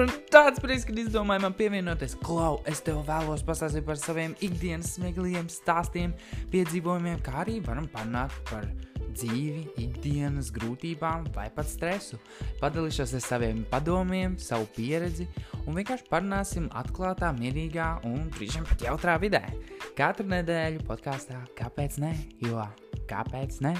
Man tāds prieks, ka izdomāji man pievienoties. Klau, es tev vēlos pastāstīt par saviem ikdienas smieklīgiem stāstiem, piedzīvojumiem, kā arī varam parunāt par dzīvi, ikdienas grūtībām vai pat stresu. Padalīšos ar saviem padomiem, savu pieredzi un vienkārši parunāsim atklātā, mierīgā un brīžiem pat jautrā vidē. Katru nedēļu podkāstā Kāpēc ne? Jo kāpēc ne?